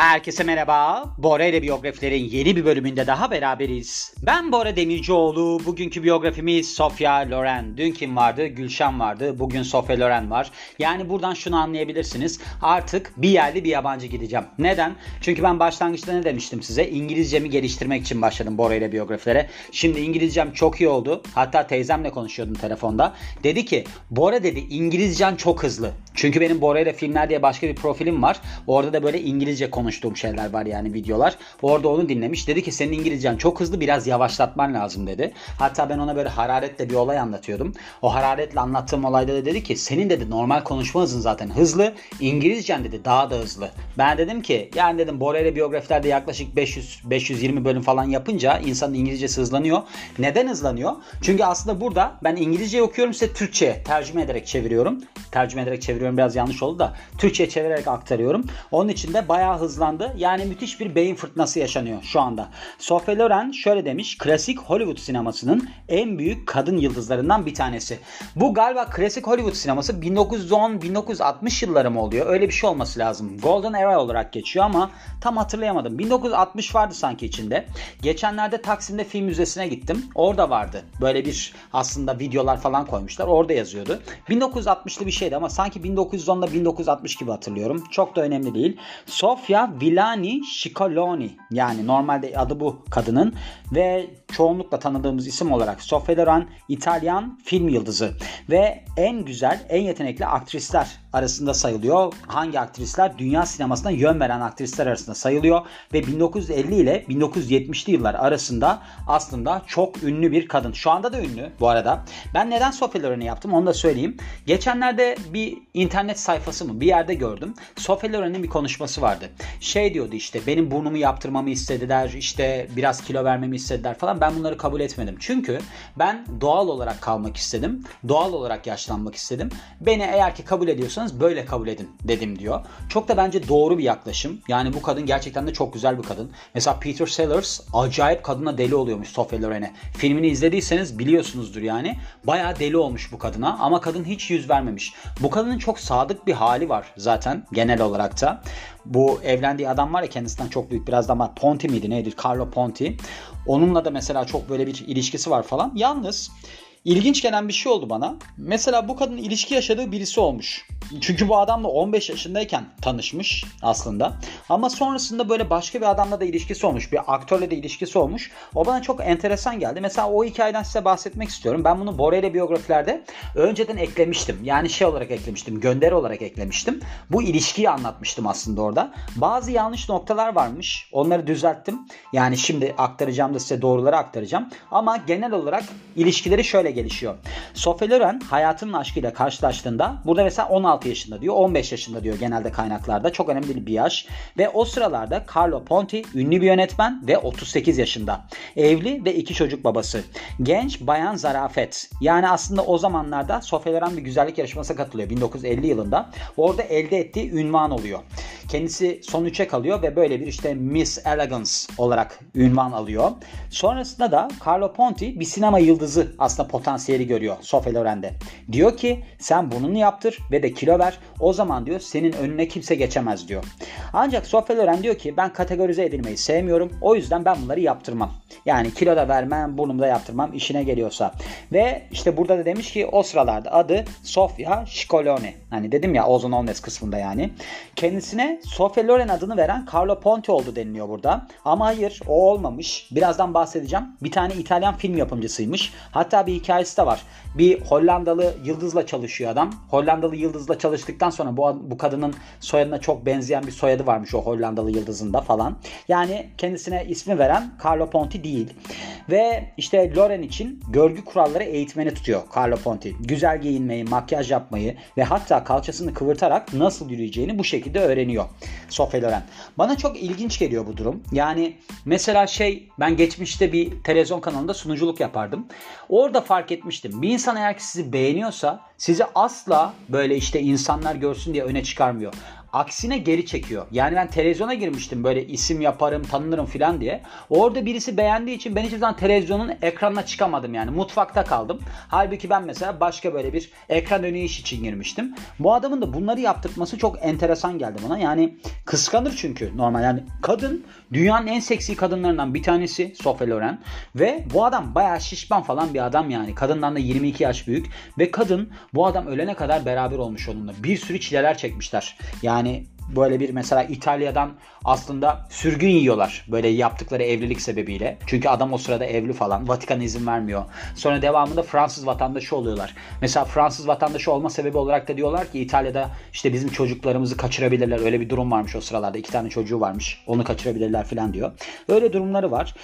Herkese merhaba. Bora ile biyografilerin yeni bir bölümünde daha beraberiz. Ben Bora Demircioğlu. Bugünkü biyografimiz Sofia Loren. Dün kim vardı? Gülşen vardı. Bugün Sofia Loren var. Yani buradan şunu anlayabilirsiniz. Artık bir yerli bir yabancı gideceğim. Neden? Çünkü ben başlangıçta ne demiştim size? İngilizcemi geliştirmek için başladım Bora ile biyografilere. Şimdi İngilizcem çok iyi oldu. Hatta teyzemle konuşuyordum telefonda. Dedi ki Bora dedi İngilizcen çok hızlı. Çünkü benim Bora ile filmler diye başka bir profilim var. Orada da böyle İngilizce konuştuğum şeyler var yani videolar. Orada onu dinlemiş. Dedi ki senin İngilizcen çok hızlı biraz yavaşlatman lazım dedi. Hatta ben ona böyle hararetle bir olay anlatıyordum. O hararetle anlattığım olayda da dedi ki senin dedi normal konuşma hızın zaten hızlı. İngilizcen dedi daha da hızlı. Ben dedim ki yani dedim Bora ile biyografilerde yaklaşık 500 520 bölüm falan yapınca insanın İngilizcesi hızlanıyor. Neden hızlanıyor? Çünkü aslında burada ben İngilizce okuyorum size Türkçe tercüme ederek çeviriyorum. Tercüme ederek çeviriyorum biraz yanlış oldu da Türkçe çevirerek aktarıyorum. Onun için de bayağı hızlandı. Yani müthiş bir beyin fırtınası yaşanıyor şu anda. Sophie Loren şöyle demiş. Klasik Hollywood sinemasının en büyük kadın yıldızlarından bir tanesi. Bu galiba klasik Hollywood sineması 1910-1960 yılları mı oluyor? Öyle bir şey olması lazım. Golden Era olarak geçiyor ama tam hatırlayamadım. 1960 vardı sanki içinde. Geçenlerde Taksim'de film müzesine gittim. Orada vardı. Böyle bir aslında videolar falan koymuşlar. Orada yazıyordu. 1960'lı bir şeydi ama sanki 1910'da 1960 gibi hatırlıyorum. Çok da önemli değil. Sofia Villani Scicoloni yani normalde adı bu kadının. Ve çoğunlukla tanıdığımız isim olarak Sofia Loren İtalyan film yıldızı ve en güzel, en yetenekli aktrisler arasında sayılıyor. Hangi aktrisler? Dünya sinemasına yön veren aktrisler arasında sayılıyor ve 1950 ile 1970'li yıllar arasında aslında çok ünlü bir kadın. Şu anda da ünlü bu arada. Ben neden Sofia Loren'i yaptım onu da söyleyeyim. Geçenlerde bir internet sayfası mı bir yerde gördüm. Sofia Loren'in bir konuşması vardı. Şey diyordu işte benim burnumu yaptırmamı istediler işte biraz kilo vermemi istediler falan. Ben bunları kabul etmedim. Çünkü ben doğal olarak kalmak istedim. Doğal olarak yaşlanmak istedim. Beni eğer ki kabul ediyorsanız böyle kabul edin dedim diyor. Çok da bence doğru bir yaklaşım. Yani bu kadın gerçekten de çok güzel bir kadın. Mesela Peter Sellers acayip kadına deli oluyormuş Sofia Loren'e. Filmini izlediyseniz biliyorsunuzdur yani. Bayağı deli olmuş bu kadına ama kadın hiç yüz vermemiş. Bu kadının çok sadık bir hali var zaten genel olarak da. Bu evlendiği adam var ya kendisinden çok büyük biraz da ama Ponti miydi neydi? Carlo Ponti. Onunla da mesela çok böyle bir ilişkisi var falan. Yalnız ilginç gelen bir şey oldu bana. Mesela bu kadın ilişki yaşadığı birisi olmuş. Çünkü bu adamla 15 yaşındayken tanışmış aslında. Ama sonrasında böyle başka bir adamla da ilişkisi olmuş. Bir aktörle de ilişkisi olmuş. O bana çok enteresan geldi. Mesela o hikayeden size bahsetmek istiyorum. Ben bunu Bora ile biyografilerde önceden eklemiştim. Yani şey olarak eklemiştim. Gönderi olarak eklemiştim. Bu ilişkiyi anlatmıştım aslında orada. Bazı yanlış noktalar varmış. Onları düzelttim. Yani şimdi aktaracağım da size doğruları aktaracağım. Ama genel olarak ilişkileri şöyle gelişiyor. Sophie Loren hayatının aşkıyla karşılaştığında burada mesela 16 yaşında diyor 15 yaşında diyor genelde kaynaklarda çok önemli bir yaş. Ve o sıralarda Carlo Ponti ünlü bir yönetmen ve 38 yaşında. Evli ve iki çocuk babası. Genç bayan zarafet. Yani aslında o zamanlarda Sophie Loren bir güzellik yarışmasına katılıyor 1950 yılında. Orada elde ettiği ünvan oluyor. Kendisi son 3'e kalıyor ve böyle bir işte Miss Elegance olarak ünvan alıyor. Sonrasında da Carlo Ponti bir sinema yıldızı aslında potansiyeli görüyor Sophie Loren'de. Diyor ki sen bununu yaptır ve de kilo ver. O zaman diyor senin önüne kimse geçemez diyor. Ancak Sophie Loren diyor ki ben kategorize edilmeyi sevmiyorum. O yüzden ben bunları yaptırmam. Yani kilo da vermem, burnumu da yaptırmam işine geliyorsa. Ve işte burada da demiş ki o sıralarda adı Sofia Scicolone. Hani dedim ya Ozon Olmes kısmında yani. Kendisine Sofia Loren adını veren Carlo Ponti oldu deniliyor burada. Ama hayır o olmamış. Birazdan bahsedeceğim. Bir tane İtalyan film yapımcısıymış. Hatta bir hikayesi de var. Bir Hollandalı yıldızla çalışıyor adam. Hollandalı yıldızla çalıştıktan sonra bu, bu kadının soyadına çok benzeyen bir soyadı varmış o Hollandalı yıldızında falan. Yani kendisine ismi veren Carlo Ponti değil. Ve işte Loren için görgü kuralları eğitmeni tutuyor Carlo Ponti. Güzel giyinmeyi, makyaj yapmayı ve hatta kalçasını kıvırtarak nasıl yürüyeceğini bu şekilde öğreniyor Sofya Loren. Bana çok ilginç geliyor bu durum. Yani mesela şey ben geçmişte bir televizyon kanalında sunuculuk yapardım. Orada fark etmiştim. Bir insan eğer ki sizi beğeniyorsa sizi asla böyle işte insanlar görsün diye öne çıkarmıyor. Aksine geri çekiyor. Yani ben televizyona girmiştim böyle isim yaparım, tanınırım falan diye. Orada birisi beğendiği için ben hiçbir zaman televizyonun ekranına çıkamadım yani. Mutfakta kaldım. Halbuki ben mesela başka böyle bir ekran önü iş için girmiştim. Bu adamın da bunları yaptırması çok enteresan geldi bana. Yani kıskanır çünkü normal. Yani kadın dünyanın en seksi kadınlarından bir tanesi Sophie Loren. Ve bu adam bayağı şişman falan bir adam yani. Kadından da 22 yaş büyük. Ve kadın bu adam ölene kadar beraber olmuş onunla. Bir sürü çileler çekmişler. Yani yani böyle bir mesela İtalya'dan aslında sürgün yiyorlar böyle yaptıkları evlilik sebebiyle. Çünkü adam o sırada evli falan. Vatikan izin vermiyor. Sonra devamında Fransız vatandaşı oluyorlar. Mesela Fransız vatandaşı olma sebebi olarak da diyorlar ki İtalya'da işte bizim çocuklarımızı kaçırabilirler. Öyle bir durum varmış o sıralarda. iki tane çocuğu varmış. Onu kaçırabilirler falan diyor. Öyle durumları var.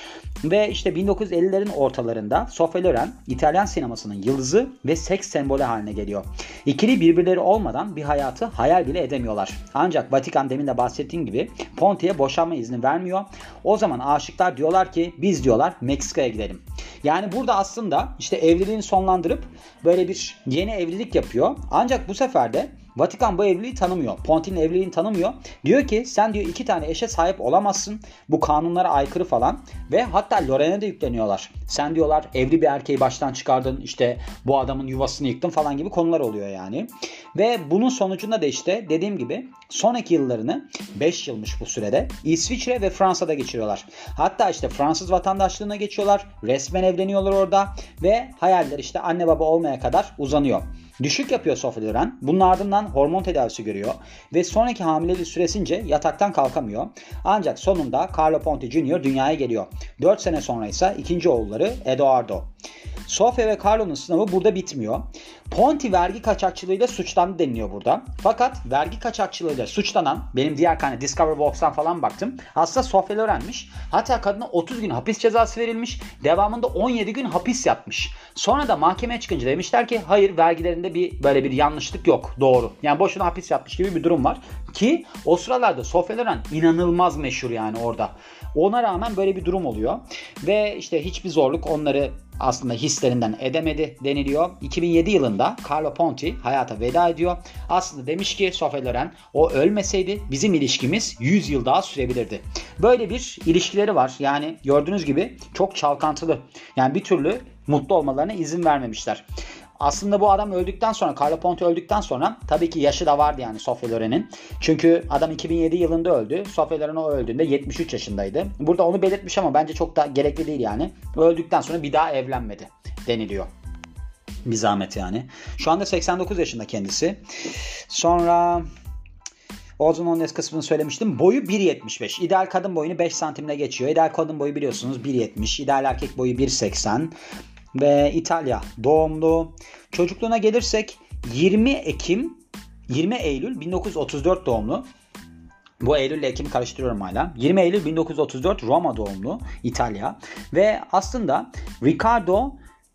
Ve işte 1950'lerin ortalarında Sophie Loren İtalyan sinemasının yıldızı ve seks sembolü haline geliyor. İkili birbirleri olmadan bir hayatı hayal bile edemiyorlar. Ancak Vatikan demin de bahsettiğim gibi Ponti'ye boşanma izni vermiyor. O zaman aşıklar diyorlar ki biz diyorlar Meksika'ya gidelim. Yani burada aslında işte evliliğini sonlandırıp böyle bir yeni evlilik yapıyor. Ancak bu sefer de Vatikan bu evliliği tanımıyor. Ponti'nin evliliğini tanımıyor. Diyor ki sen diyor iki tane eşe sahip olamazsın. Bu kanunlara aykırı falan. Ve hatta Loren'e de yükleniyorlar. Sen diyorlar evli bir erkeği baştan çıkardın. işte bu adamın yuvasını yıktın falan gibi konular oluyor yani. Ve bunun sonucunda da işte dediğim gibi sonraki yıllarını 5 yılmış bu sürede İsviçre ve Fransa'da geçiriyorlar. Hatta işte Fransız vatandaşlığına geçiyorlar. Resmen evleniyorlar orada. Ve hayaller işte anne baba olmaya kadar uzanıyor. Düşük yapıyor Sophie Loren. Bunun ardından hormon tedavisi görüyor ve sonraki hamileliği süresince yataktan kalkamıyor. Ancak sonunda Carlo Ponti Jr. dünyaya geliyor. 4 sene sonra ise ikinci oğulları Eduardo. Sofia ve Carlo'nun sınavı burada bitmiyor. Ponti vergi kaçakçılığıyla suçlandı deniliyor burada. Fakat vergi kaçakçılığıyla suçlanan benim diğer kane Discover Box'tan falan baktım. Aslında Sofia Loren'miş. Hatta kadına 30 gün hapis cezası verilmiş. Devamında 17 gün hapis yatmış. Sonra da mahkemeye çıkınca demişler ki hayır vergilerinde bir böyle bir yanlışlık yok. Doğru. Yani boşuna hapis yatmış gibi bir durum var. Ki o sıralarda Sofia Loren inanılmaz meşhur yani orada. Ona rağmen böyle bir durum oluyor. Ve işte hiçbir zorluk onları aslında hislerinden edemedi deniliyor. 2007 yılında Carlo Ponti hayata veda ediyor. Aslında demiş ki Sofia Loren o ölmeseydi bizim ilişkimiz 100 yıl daha sürebilirdi. Böyle bir ilişkileri var. Yani gördüğünüz gibi çok çalkantılı. Yani bir türlü mutlu olmalarına izin vermemişler. Aslında bu adam öldükten sonra, Carlo Ponte öldükten sonra tabii ki yaşı da vardı yani Sofia Loren'in. Çünkü adam 2007 yılında öldü. Sofia Loren o öldüğünde 73 yaşındaydı. Burada onu belirtmiş ama bence çok da gerekli değil yani. Öldükten sonra bir daha evlenmedi deniliyor. Bir zahmet yani. Şu anda 89 yaşında kendisi. Sonra Ozan Ondes kısmını söylemiştim. Boyu 1.75. İdeal kadın boyunu 5 santimle geçiyor. İdeal kadın boyu biliyorsunuz 1.70. İdeal erkek boyu 1.80 ve İtalya doğumlu. Çocukluğuna gelirsek 20 Ekim 20 Eylül 1934 doğumlu. Bu Eylül ile Ekim'i karıştırıyorum hala. 20 Eylül 1934 Roma doğumlu İtalya. Ve aslında Riccardo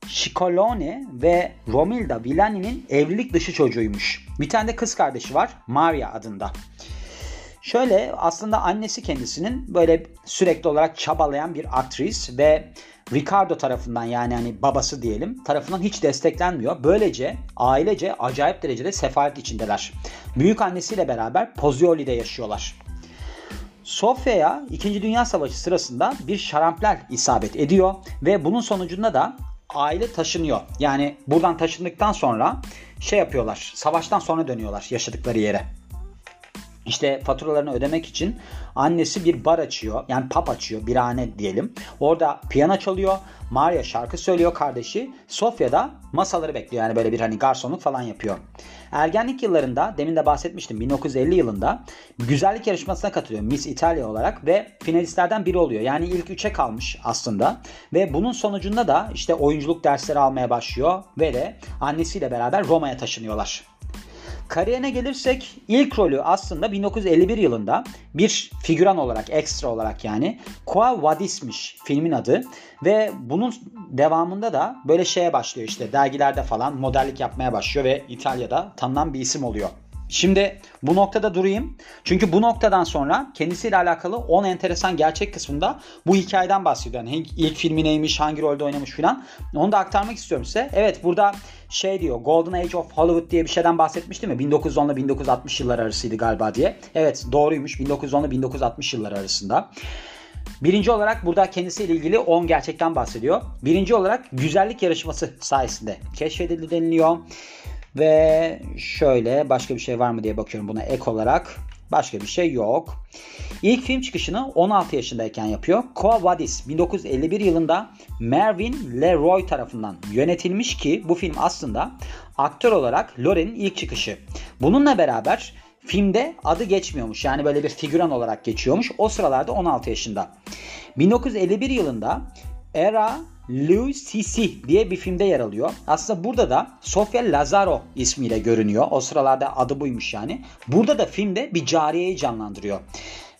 Scicolone ve Romilda Villani'nin evlilik dışı çocuğuymuş. Bir tane de kız kardeşi var Maria adında. Şöyle aslında annesi kendisinin böyle sürekli olarak çabalayan bir aktris ve Ricardo tarafından yani hani babası diyelim tarafından hiç desteklenmiyor. Böylece ailece acayip derecede sefalet içindeler. Büyük annesiyle beraber Pozzuoli'de yaşıyorlar. Sofya'ya 2. Dünya Savaşı sırasında bir şarampler isabet ediyor ve bunun sonucunda da aile taşınıyor. Yani buradan taşındıktan sonra şey yapıyorlar. Savaştan sonra dönüyorlar yaşadıkları yere işte faturalarını ödemek için annesi bir bar açıyor. Yani pub açıyor. Birhane diyelim. Orada piyano çalıyor. Maria şarkı söylüyor kardeşi. Sofya da masaları bekliyor. Yani böyle bir hani garsonluk falan yapıyor. Ergenlik yıllarında demin de bahsetmiştim 1950 yılında güzellik yarışmasına katılıyor Miss Italia olarak ve finalistlerden biri oluyor. Yani ilk üçe kalmış aslında ve bunun sonucunda da işte oyunculuk dersleri almaya başlıyor ve de annesiyle beraber Roma'ya taşınıyorlar. Kariyerine gelirsek ilk rolü aslında 1951 yılında bir figüran olarak, ekstra olarak yani Koa Vadis'miş filmin adı ve bunun devamında da böyle şeye başlıyor işte dergilerde falan modellik yapmaya başlıyor ve İtalya'da tanınan bir isim oluyor. Şimdi bu noktada durayım. Çünkü bu noktadan sonra kendisiyle alakalı 10 enteresan gerçek kısmında bu hikayeden bahsediyor. Yani ilk filmi neymiş, hangi rolde oynamış filan. Onu da aktarmak istiyorum size. Evet burada şey diyor Golden Age of Hollywood diye bir şeyden bahsetmiştim mi? 1910 ile 1960 yıllar arasıydı galiba diye. Evet doğruymuş 1910 ile 1960 yıllar arasında. Birinci olarak burada kendisiyle ilgili 10 gerçekten bahsediyor. Birinci olarak güzellik yarışması sayesinde keşfedildi deniliyor. Ve şöyle başka bir şey var mı diye bakıyorum buna ek olarak. Başka bir şey yok. İlk film çıkışını 16 yaşındayken yapıyor. Quo Vadis 1951 yılında Mervyn LeRoy tarafından yönetilmiş ki bu film aslında aktör olarak Loren'in ilk çıkışı. Bununla beraber filmde adı geçmiyormuş. Yani böyle bir figüran olarak geçiyormuş. O sıralarda 16 yaşında. 1951 yılında Era Lucy diye bir filmde yer alıyor. Aslında burada da Sofia Lazaro ismiyle görünüyor. O sıralarda adı buymuş yani. Burada da filmde bir cariyeyi canlandırıyor.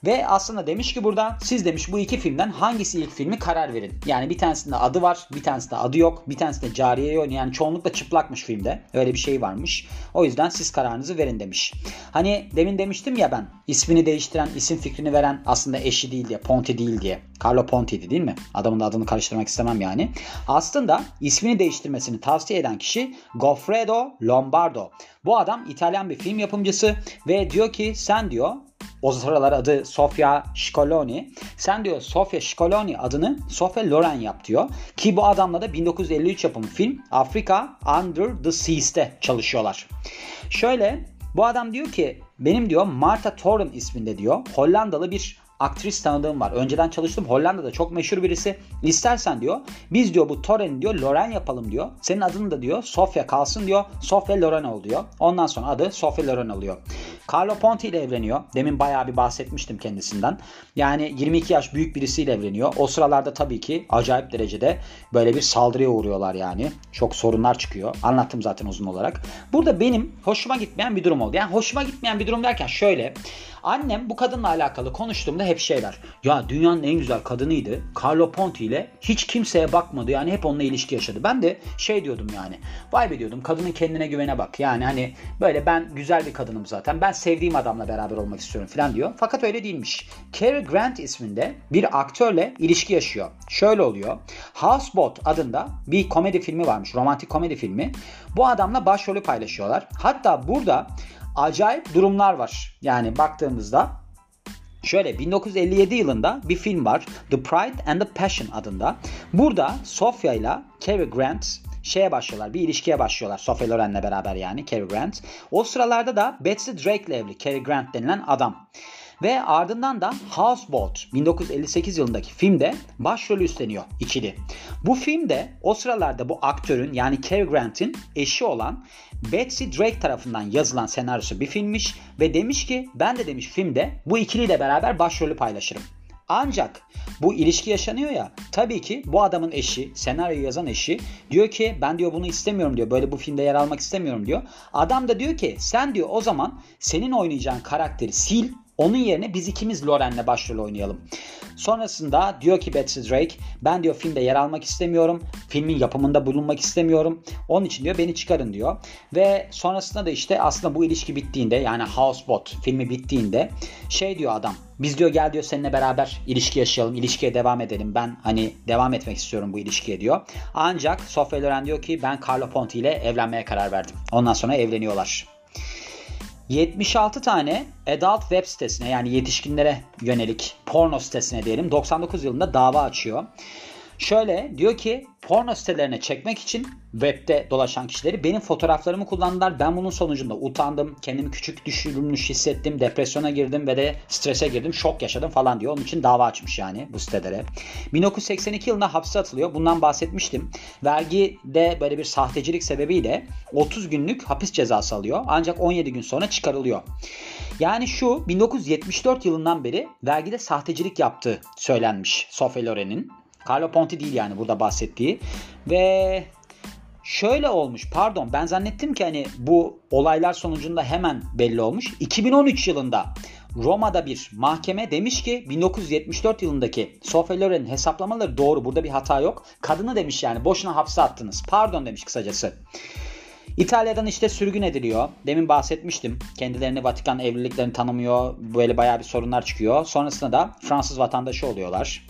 Ve aslında demiş ki burada siz demiş bu iki filmden hangisi ilk filmi karar verin. Yani bir tanesinde adı var, bir tanesinde adı yok. Bir tanesinde cariye oynuyor. Yani çoğunlukla çıplakmış filmde. Öyle bir şey varmış. O yüzden siz kararınızı verin demiş. Hani demin demiştim ya ben ismini değiştiren, isim fikrini veren aslında eşi değil diye, Ponti değil diye. Carlo Ponti'ydi değil mi? Adamın da adını karıştırmak istemem yani. Aslında ismini değiştirmesini tavsiye eden kişi Goffredo Lombardo. Bu adam İtalyan bir film yapımcısı ve diyor ki sen diyor o sıralar adı Sofia Scoloni. Sen diyor Sofia Scoloni adını Sofia Loren yap diyor. Ki bu adamla da 1953 yapımı film Afrika Under the Seas'te çalışıyorlar. Şöyle bu adam diyor ki benim diyor Martha Thorin isminde diyor Hollandalı bir aktris tanıdığım var. Önceden çalıştım Hollanda'da çok meşhur birisi. İstersen diyor biz diyor bu Torren'i diyor Loren yapalım diyor. Senin adın da diyor Sofia kalsın diyor. Sofia Loren ol diyor. Ondan sonra adı Sofia Loren oluyor. Carlo Ponti ile evleniyor. Demin bayağı bir bahsetmiştim kendisinden. Yani 22 yaş büyük birisiyle evleniyor. O sıralarda tabii ki acayip derecede böyle bir saldırıya uğruyorlar yani. Çok sorunlar çıkıyor. Anlattım zaten uzun olarak. Burada benim hoşuma gitmeyen bir durum oldu. Yani hoşuma gitmeyen bir durum derken şöyle. Annem bu kadınla alakalı konuştuğumda hep şeyler. Ya dünyanın en güzel kadınıydı. Carlo Ponti ile hiç kimseye bakmadı. Yani hep onunla ilişki yaşadı. Ben de şey diyordum yani. Vay be diyordum kadının kendine güvene bak. Yani hani böyle ben güzel bir kadınım zaten. Ben sevdiğim adamla beraber olmak istiyorum falan diyor. Fakat öyle değilmiş. Cary Grant isminde bir aktörle ilişki yaşıyor. Şöyle oluyor. Houseboat adında bir komedi filmi varmış. Romantik komedi filmi. Bu adamla başrolü paylaşıyorlar. Hatta burada acayip durumlar var. Yani baktığımızda Şöyle 1957 yılında bir film var. The Pride and the Passion adında. Burada Sofia ile Cary Grant şeye başlıyorlar. Bir ilişkiye başlıyorlar. Sophie Loren'le beraber yani Cary Grant. O sıralarda da Betsy Drake ile evli Cary Grant denilen adam. Ve ardından da Houseboat 1958 yılındaki filmde başrolü üstleniyor ikili. Bu filmde o sıralarda bu aktörün yani Cary Grant'in eşi olan Betsy Drake tarafından yazılan senaryosu bir filmmiş ve demiş ki ben de demiş filmde bu ikiliyle beraber başrolü paylaşırım. Ancak bu ilişki yaşanıyor ya tabii ki bu adamın eşi senaryoyu yazan eşi diyor ki ben diyor bunu istemiyorum diyor böyle bu filmde yer almak istemiyorum diyor. Adam da diyor ki sen diyor o zaman senin oynayacağın karakteri sil onun yerine biz ikimiz Loren'le başrol oynayalım. Sonrasında diyor ki Betsy Drake ben diyor filmde yer almak istemiyorum. Filmin yapımında bulunmak istemiyorum. Onun için diyor beni çıkarın diyor. Ve sonrasında da işte aslında bu ilişki bittiğinde yani Houseboat filmi bittiğinde şey diyor adam biz diyor gel diyor seninle beraber ilişki yaşayalım, ilişkiye devam edelim. Ben hani devam etmek istiyorum bu ilişkiye diyor. Ancak Sofia Loren diyor ki ben Carlo Ponti ile evlenmeye karar verdim. Ondan sonra evleniyorlar. 76 tane adult web sitesine yani yetişkinlere yönelik porno sitesine diyelim 99 yılında dava açıyor. Şöyle diyor ki porno sitelerine çekmek için webde dolaşan kişileri benim fotoğraflarımı kullandılar. Ben bunun sonucunda utandım. Kendimi küçük düşürülmüş hissettim. Depresyona girdim ve de strese girdim. Şok yaşadım falan diyor. Onun için dava açmış yani bu sitelere. 1982 yılında hapse atılıyor. Bundan bahsetmiştim. Vergide böyle bir sahtecilik sebebiyle 30 günlük hapis cezası alıyor. Ancak 17 gün sonra çıkarılıyor. Yani şu 1974 yılından beri vergide sahtecilik yaptığı söylenmiş Sophie Loren'in. Carlo Ponti değil yani burada bahsettiği. Ve şöyle olmuş pardon ben zannettim ki hani bu olaylar sonucunda hemen belli olmuş. 2013 yılında Roma'da bir mahkeme demiş ki 1974 yılındaki Sophie Loren'in hesaplamaları doğru burada bir hata yok. Kadını demiş yani boşuna hapse attınız. Pardon demiş kısacası. İtalya'dan işte sürgün ediliyor. Demin bahsetmiştim. Kendilerini Vatikan evliliklerini tanımıyor. Böyle bayağı bir sorunlar çıkıyor. Sonrasında da Fransız vatandaşı oluyorlar.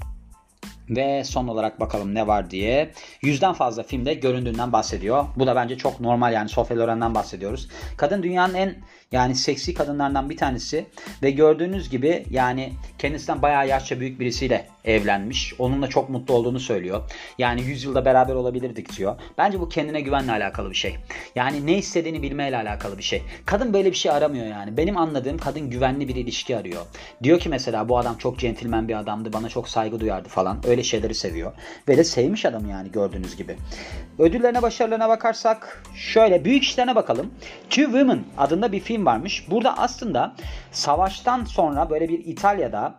Ve son olarak bakalım ne var diye. Yüzden fazla filmde göründüğünden bahsediyor. Bu da bence çok normal yani Sophie Loren'den bahsediyoruz. Kadın dünyanın en yani seksi kadınlardan bir tanesi. Ve gördüğünüz gibi yani kendisinden bayağı yaşça büyük birisiyle evlenmiş. Onunla çok mutlu olduğunu söylüyor. Yani 100 yılda beraber olabilirdik diyor. Bence bu kendine güvenle alakalı bir şey. Yani ne istediğini bilmeyle alakalı bir şey. Kadın böyle bir şey aramıyor yani. Benim anladığım kadın güvenli bir ilişki arıyor. Diyor ki mesela bu adam çok centilmen bir adamdı. Bana çok saygı duyardı falan. Öyle şeyleri seviyor. Ve de sevmiş adam yani gördüğünüz gibi. Ödüllerine başarılarına bakarsak şöyle büyük işlerine bakalım. Two Women adında bir film varmış. Burada aslında savaştan sonra böyle bir İtalya'da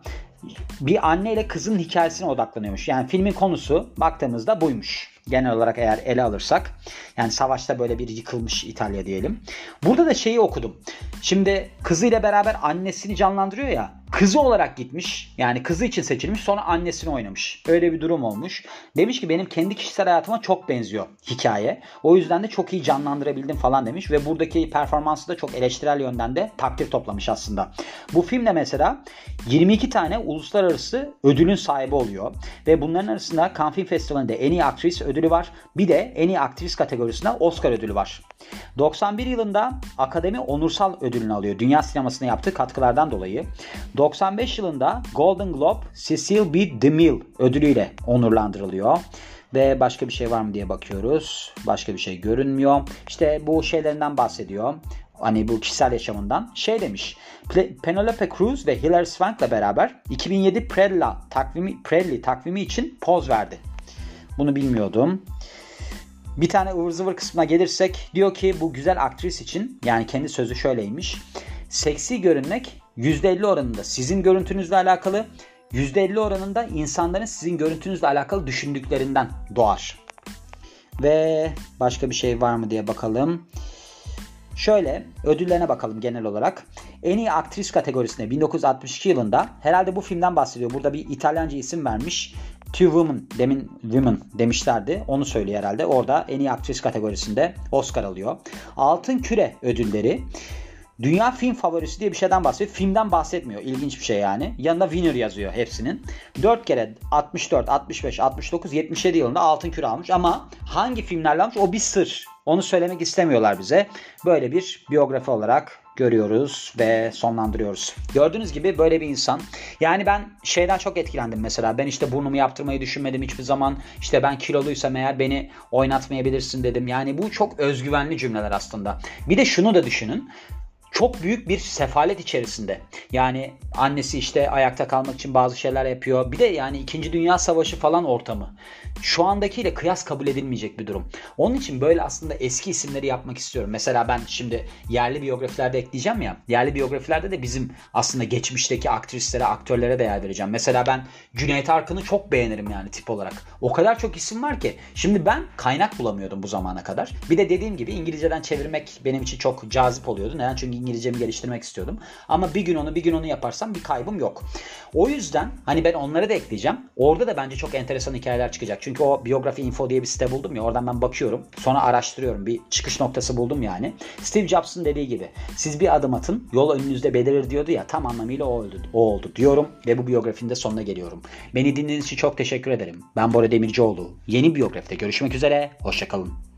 bir anne ile kızın hikayesine odaklanıyormuş. Yani filmin konusu baktığımızda buymuş. Genel olarak eğer ele alırsak. Yani savaşta böyle bir yıkılmış İtalya diyelim. Burada da şeyi okudum. Şimdi kızıyla beraber annesini canlandırıyor ya kızı olarak gitmiş. Yani kızı için seçilmiş sonra annesini oynamış. Öyle bir durum olmuş. Demiş ki benim kendi kişisel hayatıma çok benziyor hikaye. O yüzden de çok iyi canlandırabildim falan demiş. Ve buradaki performansı da çok eleştirel yönden de takdir toplamış aslında. Bu filmde mesela 22 tane uluslararası ödülün sahibi oluyor. Ve bunların arasında Cannes Film Festivali'nde en iyi aktris ödülü var. Bir de en iyi aktris kategorisinde Oscar ödülü var. 91 yılında Akademi Onursal ödülünü alıyor. Dünya sinemasına yaptığı katkılardan dolayı. 95 yılında Golden Globe Cecil B. DeMille ödülüyle onurlandırılıyor. Ve başka bir şey var mı diye bakıyoruz. Başka bir şey görünmüyor. İşte bu şeylerinden bahsediyor. Hani bu kişisel yaşamından. Şey demiş. Penelope Cruz ve Hilary Swank'la beraber 2007 Prella takvimi, Prelli takvimi için poz verdi. Bunu bilmiyordum. Bir tane ıvır zıvır kısmına gelirsek diyor ki bu güzel aktris için yani kendi sözü şöyleymiş. Seksi görünmek %50 oranında sizin görüntünüzle alakalı, %50 oranında insanların sizin görüntünüzle alakalı düşündüklerinden doğar. Ve başka bir şey var mı diye bakalım. Şöyle ödüllerine bakalım genel olarak. En iyi aktris kategorisinde 1962 yılında herhalde bu filmden bahsediyor. Burada bir İtalyanca isim vermiş. Two Women demin Women demişlerdi. Onu söylüyor herhalde. Orada en iyi aktris kategorisinde Oscar alıyor. Altın Küre ödülleri Dünya film favorisi diye bir şeyden bahsediyor. Filmden bahsetmiyor. İlginç bir şey yani. Yanında winner yazıyor hepsinin. 4 kere 64, 65, 69, 77 yılında altın küre almış ama hangi filmlerle almış o bir sır. Onu söylemek istemiyorlar bize. Böyle bir biyografi olarak görüyoruz ve sonlandırıyoruz. Gördüğünüz gibi böyle bir insan. Yani ben şeyden çok etkilendim mesela. Ben işte burnumu yaptırmayı düşünmedim hiçbir zaman. İşte ben kiloluysam eğer beni oynatmayabilirsin dedim. Yani bu çok özgüvenli cümleler aslında. Bir de şunu da düşünün çok büyük bir sefalet içerisinde. Yani annesi işte ayakta kalmak için bazı şeyler yapıyor. Bir de yani 2. Dünya Savaşı falan ortamı. Şu andakiyle kıyas kabul edilmeyecek bir durum. Onun için böyle aslında eski isimleri yapmak istiyorum. Mesela ben şimdi yerli biyografilerde ekleyeceğim ya. Yerli biyografilerde de bizim aslında geçmişteki aktrislere, aktörlere değer vereceğim. Mesela ben Cüneyt Arkın'ı çok beğenirim yani tip olarak. O kadar çok isim var ki. Şimdi ben kaynak bulamıyordum bu zamana kadar. Bir de dediğim gibi İngilizceden çevirmek benim için çok cazip oluyordu. Neden? Çünkü İngilizcemi geliştirmek istiyordum. Ama bir gün onu bir gün onu yaparsam bir kaybım yok. O yüzden hani ben onları da ekleyeceğim. Orada da bence çok enteresan hikayeler çıkacak. Çünkü o biyografi info diye bir site buldum ya oradan ben bakıyorum. Sonra araştırıyorum. Bir çıkış noktası buldum yani. Steve Jobs'ın dediği gibi siz bir adım atın yol önünüzde belirir diyordu ya tam anlamıyla o oldu, o oldu diyorum ve bu biyografinin de sonuna geliyorum. Beni dinlediğiniz için çok teşekkür ederim. Ben Bora Demircioğlu. Yeni biyografide görüşmek üzere. Hoşçakalın.